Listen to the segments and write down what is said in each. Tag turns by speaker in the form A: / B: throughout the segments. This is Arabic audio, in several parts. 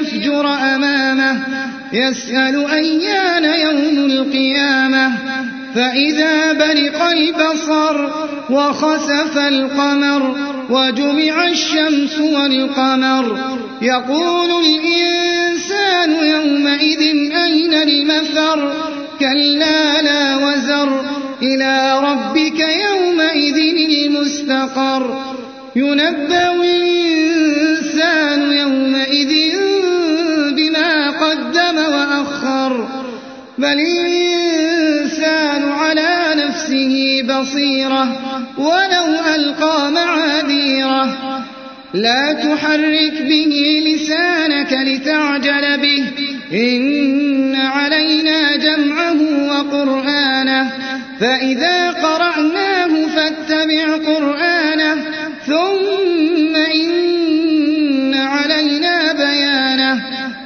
A: ليفجر أمامه يسأل أيان يوم القيامة. فإذا برق البصر وخسف القمر وجمع الشمس والقمر يقول الإنسان يومئذ أين المفر؟ كلا لا وزر. إلى ربك يومئذ المستقر. ينبأ الإنسان يومئذ بل الإنسان على نفسه بصيرة ولو ألقى معاذيره لا تحرك به لسانك لتعجل به إن علينا جمعه وقرآنه فإذا قرأناه فاتبع قرآنه ثم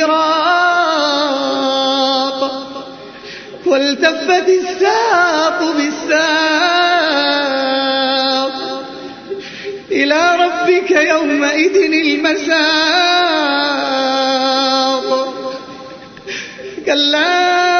A: الفراق والتفت الساق بالساق. إلى ربك يومئذ المساق. كلا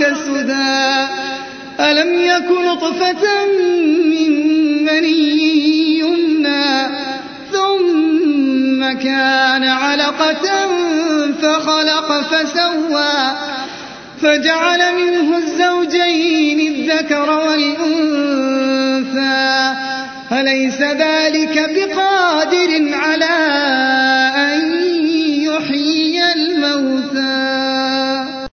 A: يترك سدى ألم يكن نطفة من مني يمنى ثم كان علقة فخلق فسوى فجعل منه الزوجين الذكر والأنثى. أليس ذلك بقادر على